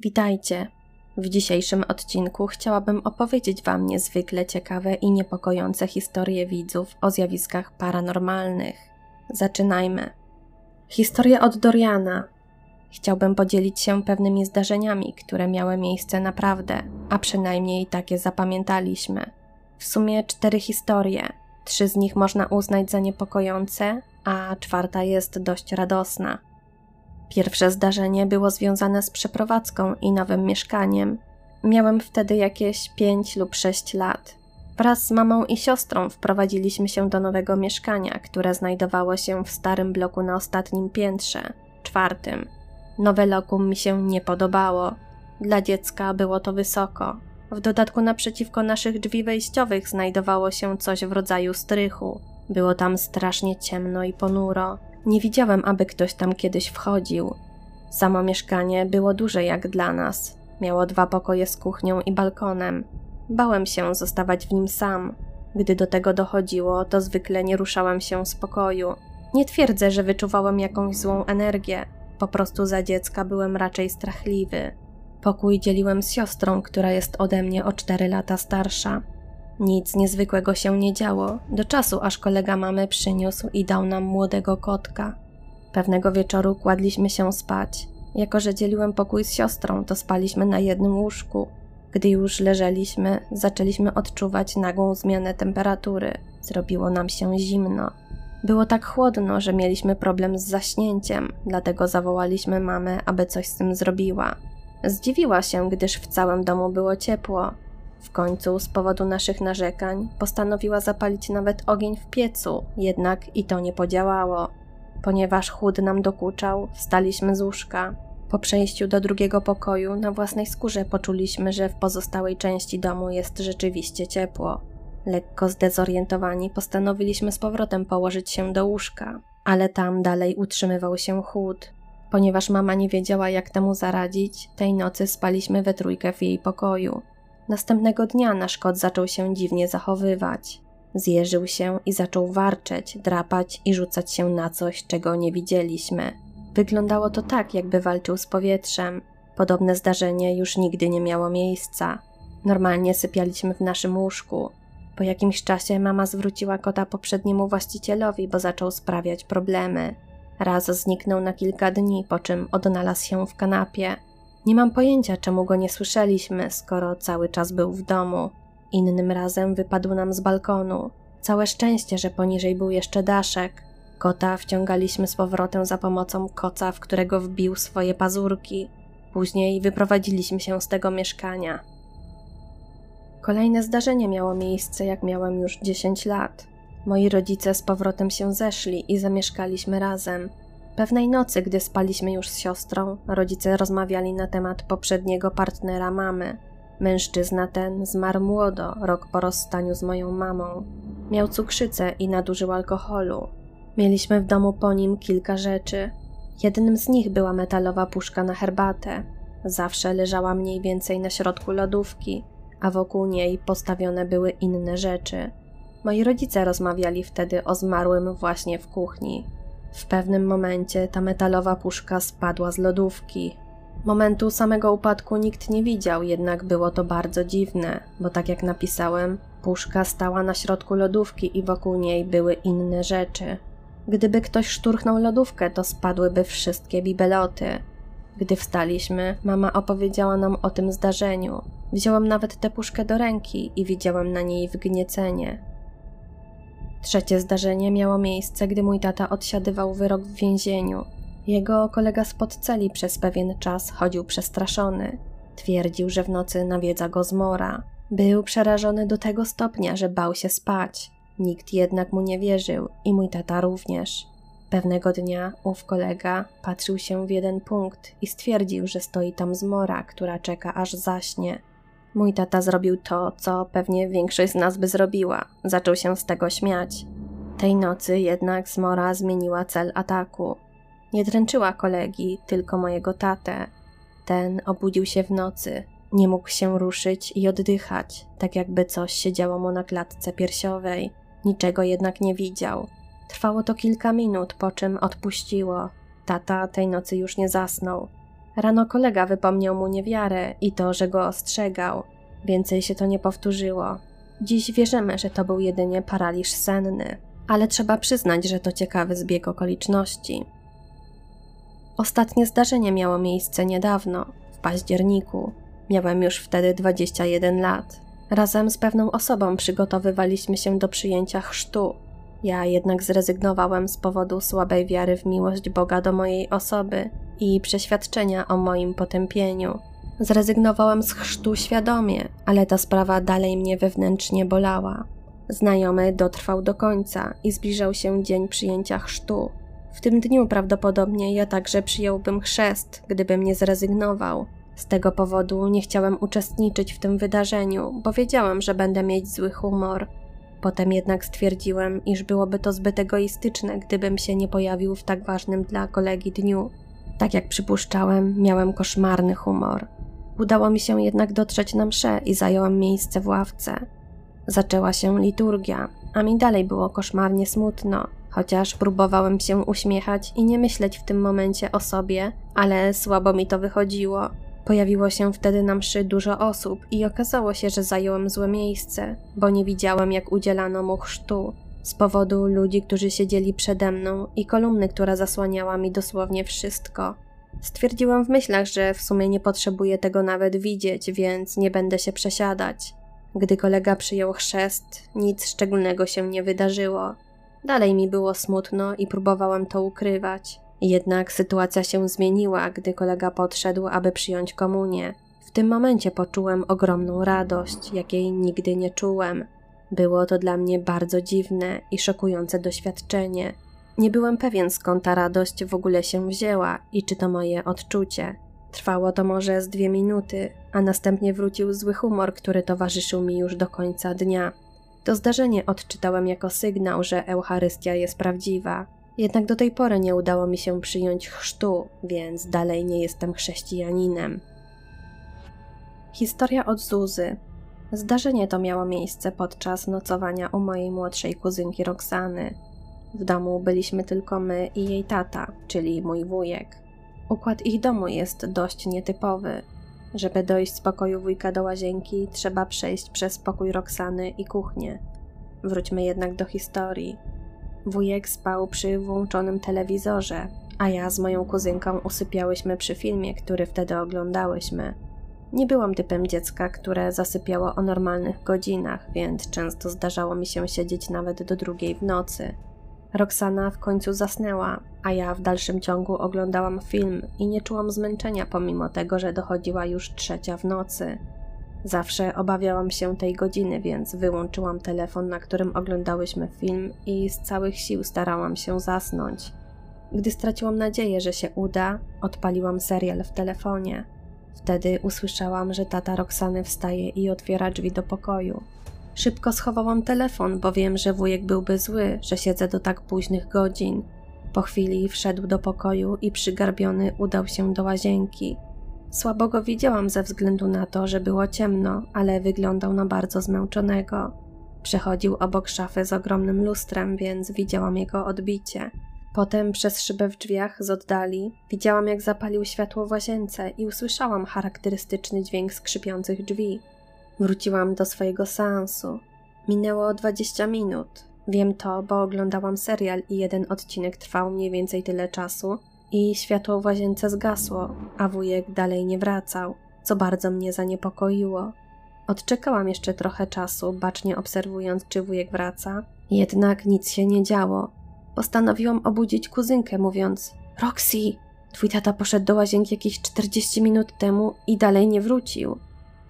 Witajcie. W dzisiejszym odcinku chciałabym opowiedzieć Wam niezwykle ciekawe i niepokojące historie widzów o zjawiskach paranormalnych. Zaczynajmy. Historia od Doriana. Chciałbym podzielić się pewnymi zdarzeniami, które miały miejsce naprawdę, a przynajmniej takie zapamiętaliśmy. W sumie cztery historie. Trzy z nich można uznać za niepokojące, a czwarta jest dość radosna. Pierwsze zdarzenie było związane z przeprowadzką i nowym mieszkaniem. Miałem wtedy jakieś 5 lub 6 lat. Wraz z mamą i siostrą wprowadziliśmy się do nowego mieszkania, które znajdowało się w starym bloku na ostatnim piętrze, czwartym. Nowe lokum mi się nie podobało. Dla dziecka było to wysoko. W dodatku naprzeciwko naszych drzwi wejściowych znajdowało się coś w rodzaju strychu. Było tam strasznie ciemno i ponuro. Nie widziałem, aby ktoś tam kiedyś wchodził. Samo mieszkanie było duże jak dla nas. Miało dwa pokoje z kuchnią i balkonem. Bałem się zostawać w nim sam. Gdy do tego dochodziło, to zwykle nie ruszałem się z pokoju. Nie twierdzę, że wyczuwałem jakąś złą energię. Po prostu za dziecka byłem raczej strachliwy. Pokój dzieliłem z siostrą, która jest ode mnie o cztery lata starsza. Nic niezwykłego się nie działo, do czasu aż kolega mamy przyniósł i dał nam młodego kotka. Pewnego wieczoru kładliśmy się spać. Jako, że dzieliłem pokój z siostrą, to spaliśmy na jednym łóżku. Gdy już leżeliśmy, zaczęliśmy odczuwać nagłą zmianę temperatury. Zrobiło nam się zimno. Było tak chłodno, że mieliśmy problem z zaśnięciem, dlatego zawołaliśmy mamę, aby coś z tym zrobiła. Zdziwiła się, gdyż w całym domu było ciepło, w końcu, z powodu naszych narzekań, postanowiła zapalić nawet ogień w piecu, jednak i to nie podziałało. Ponieważ chłód nam dokuczał, wstaliśmy z łóżka. Po przejściu do drugiego pokoju na własnej skórze poczuliśmy, że w pozostałej części domu jest rzeczywiście ciepło. Lekko zdezorientowani postanowiliśmy z powrotem położyć się do łóżka, ale tam dalej utrzymywał się chłód. Ponieważ mama nie wiedziała, jak temu zaradzić, tej nocy spaliśmy we trójkę w jej pokoju. Następnego dnia nasz kot zaczął się dziwnie zachowywać. Zjeżył się i zaczął warczeć, drapać i rzucać się na coś, czego nie widzieliśmy. Wyglądało to tak, jakby walczył z powietrzem. Podobne zdarzenie już nigdy nie miało miejsca. Normalnie sypialiśmy w naszym łóżku. Po jakimś czasie mama zwróciła kota poprzedniemu właścicielowi, bo zaczął sprawiać problemy. Raz zniknął na kilka dni, po czym odnalazł się w kanapie. Nie mam pojęcia, czemu go nie słyszeliśmy, skoro cały czas był w domu. Innym razem wypadł nam z balkonu. Całe szczęście, że poniżej był jeszcze daszek. Kota wciągaliśmy z powrotem za pomocą koca, w którego wbił swoje pazurki. Później wyprowadziliśmy się z tego mieszkania. Kolejne zdarzenie miało miejsce, jak miałem już 10 lat. Moi rodzice z powrotem się zeszli i zamieszkaliśmy razem. Pewnej nocy, gdy spaliśmy już z siostrą, rodzice rozmawiali na temat poprzedniego partnera mamy. Mężczyzna ten zmarł młodo, rok po rozstaniu z moją mamą. Miał cukrzycę i nadużył alkoholu. Mieliśmy w domu po nim kilka rzeczy. Jednym z nich była metalowa puszka na herbatę. Zawsze leżała mniej więcej na środku lodówki, a wokół niej postawione były inne rzeczy. Moi rodzice rozmawiali wtedy o zmarłym właśnie w kuchni. W pewnym momencie ta metalowa puszka spadła z lodówki. Momentu samego upadku nikt nie widział, jednak było to bardzo dziwne, bo tak jak napisałem, puszka stała na środku lodówki i wokół niej były inne rzeczy. Gdyby ktoś szturchnął lodówkę, to spadłyby wszystkie bibeloty. Gdy wstaliśmy, mama opowiedziała nam o tym zdarzeniu. Wziąłem nawet tę puszkę do ręki i widziałem na niej wgniecenie. Trzecie zdarzenie miało miejsce, gdy mój tata odsiadywał wyrok w więzieniu. Jego kolega spod celi przez pewien czas chodził przestraszony. Twierdził, że w nocy nawiedza go zmora. Był przerażony do tego stopnia, że bał się spać. Nikt jednak mu nie wierzył i mój tata również. Pewnego dnia ów kolega patrzył się w jeden punkt i stwierdził, że stoi tam zmora, która czeka aż zaśnie. Mój tata zrobił to, co pewnie większość z nas by zrobiła. Zaczął się z tego śmiać. Tej nocy jednak Zmora zmieniła cel ataku. Nie dręczyła kolegi, tylko mojego tatę. Ten obudził się w nocy. Nie mógł się ruszyć i oddychać, tak jakby coś się działo mu na klatce piersiowej. Niczego jednak nie widział. Trwało to kilka minut, po czym odpuściło. Tata tej nocy już nie zasnął. Rano kolega wypomniał mu niewiarę i to, że go ostrzegał. Więcej się to nie powtórzyło. Dziś wierzymy, że to był jedynie paraliż senny, ale trzeba przyznać, że to ciekawy zbieg okoliczności. Ostatnie zdarzenie miało miejsce niedawno, w październiku. Miałem już wtedy 21 lat. Razem z pewną osobą przygotowywaliśmy się do przyjęcia chrztu. Ja jednak zrezygnowałem z powodu słabej wiary w miłość Boga do mojej osoby i przeświadczenia o moim potępieniu. Zrezygnowałem z chrztu świadomie, ale ta sprawa dalej mnie wewnętrznie bolała. Znajomy dotrwał do końca i zbliżał się dzień przyjęcia chrztu. W tym dniu prawdopodobnie ja także przyjąłbym chrzest, gdybym nie zrezygnował. Z tego powodu nie chciałem uczestniczyć w tym wydarzeniu, bo wiedziałem, że będę mieć zły humor. Potem jednak stwierdziłem, iż byłoby to zbyt egoistyczne, gdybym się nie pojawił w tak ważnym dla kolegi dniu. Tak jak przypuszczałem, miałem koszmarny humor. Udało mi się jednak dotrzeć na mszę i zająłem miejsce w ławce. Zaczęła się liturgia, a mi dalej było koszmarnie smutno, chociaż próbowałem się uśmiechać i nie myśleć w tym momencie o sobie, ale słabo mi to wychodziło. Pojawiło się wtedy na mszy dużo osób i okazało się, że zająłem złe miejsce, bo nie widziałem jak udzielano mu chrztu, z powodu ludzi, którzy siedzieli przede mną i kolumny, która zasłaniała mi dosłownie wszystko. Stwierdziłam w myślach, że w sumie nie potrzebuję tego nawet widzieć, więc nie będę się przesiadać. Gdy kolega przyjął chrzest, nic szczególnego się nie wydarzyło. Dalej mi było smutno i próbowałam to ukrywać. Jednak sytuacja się zmieniła, gdy kolega podszedł, aby przyjąć komunię. W tym momencie poczułem ogromną radość, jakiej nigdy nie czułem. Było to dla mnie bardzo dziwne i szokujące doświadczenie. Nie byłem pewien skąd ta radość w ogóle się wzięła i czy to moje odczucie. Trwało to może z dwie minuty, a następnie wrócił zły humor, który towarzyszył mi już do końca dnia. To zdarzenie odczytałem jako sygnał, że Eucharystia jest prawdziwa. Jednak do tej pory nie udało mi się przyjąć chrztu, więc dalej nie jestem chrześcijaninem. Historia od Zuzy. Zdarzenie to miało miejsce podczas nocowania u mojej młodszej kuzynki Roxany. W domu byliśmy tylko my i jej tata, czyli mój wujek. Układ ich domu jest dość nietypowy. Żeby dojść z pokoju wujka do łazienki, trzeba przejść przez pokój Roxany i kuchnię. Wróćmy jednak do historii. Wujek spał przy włączonym telewizorze, a ja z moją kuzynką usypiałyśmy przy filmie, który wtedy oglądałyśmy. Nie byłam typem dziecka, które zasypiało o normalnych godzinach, więc często zdarzało mi się siedzieć nawet do drugiej w nocy. Roxana w końcu zasnęła, a ja w dalszym ciągu oglądałam film i nie czułam zmęczenia pomimo tego, że dochodziła już trzecia w nocy. Zawsze obawiałam się tej godziny, więc wyłączyłam telefon, na którym oglądałyśmy film i z całych sił starałam się zasnąć. Gdy straciłam nadzieję, że się uda, odpaliłam serial w telefonie. Wtedy usłyszałam, że tata Roxany wstaje i otwiera drzwi do pokoju. Szybko schowałam telefon, bo wiem, że wujek byłby zły, że siedzę do tak późnych godzin. Po chwili wszedł do pokoju i przygarbiony udał się do łazienki. Słabo go widziałam ze względu na to, że było ciemno, ale wyglądał na bardzo zmęczonego. Przechodził obok szafy z ogromnym lustrem, więc widziałam jego odbicie. Potem przez szybę w drzwiach z oddali widziałam, jak zapalił światło w łazience i usłyszałam charakterystyczny dźwięk skrzypiących drzwi. Wróciłam do swojego seansu. Minęło 20 minut. Wiem to, bo oglądałam serial i jeden odcinek trwał mniej więcej tyle czasu i światło w łazience zgasło, a wujek dalej nie wracał, co bardzo mnie zaniepokoiło. Odczekałam jeszcze trochę czasu, bacznie obserwując, czy wujek wraca, jednak nic się nie działo. Postanowiłam obudzić kuzynkę, mówiąc: Roxy, twój tata poszedł do łazienki jakieś 40 minut temu i dalej nie wrócił.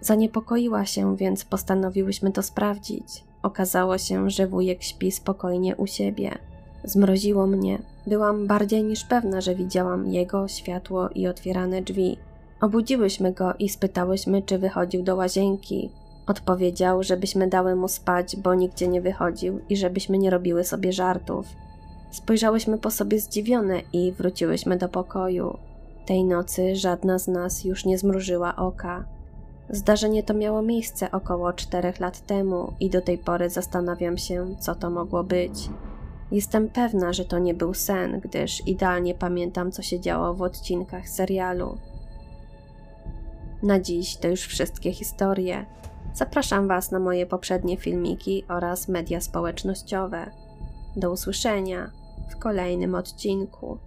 Zaniepokoiła się, więc postanowiłyśmy to sprawdzić. Okazało się, że wujek śpi spokojnie u siebie. Zmroziło mnie. Byłam bardziej niż pewna, że widziałam jego światło i otwierane drzwi. Obudziłyśmy go i spytałyśmy, czy wychodził do łazienki. Odpowiedział, żebyśmy dały mu spać, bo nigdzie nie wychodził i żebyśmy nie robiły sobie żartów. Spojrzałyśmy po sobie zdziwione i wróciłyśmy do pokoju. Tej nocy żadna z nas już nie zmrużyła oka. Zdarzenie to miało miejsce około czterech lat temu i do tej pory zastanawiam się, co to mogło być. Jestem pewna, że to nie był sen, gdyż idealnie pamiętam, co się działo w odcinkach serialu. Na dziś to już wszystkie historie. Zapraszam Was na moje poprzednie filmiki oraz media społecznościowe. Do usłyszenia w kolejnym odcinku.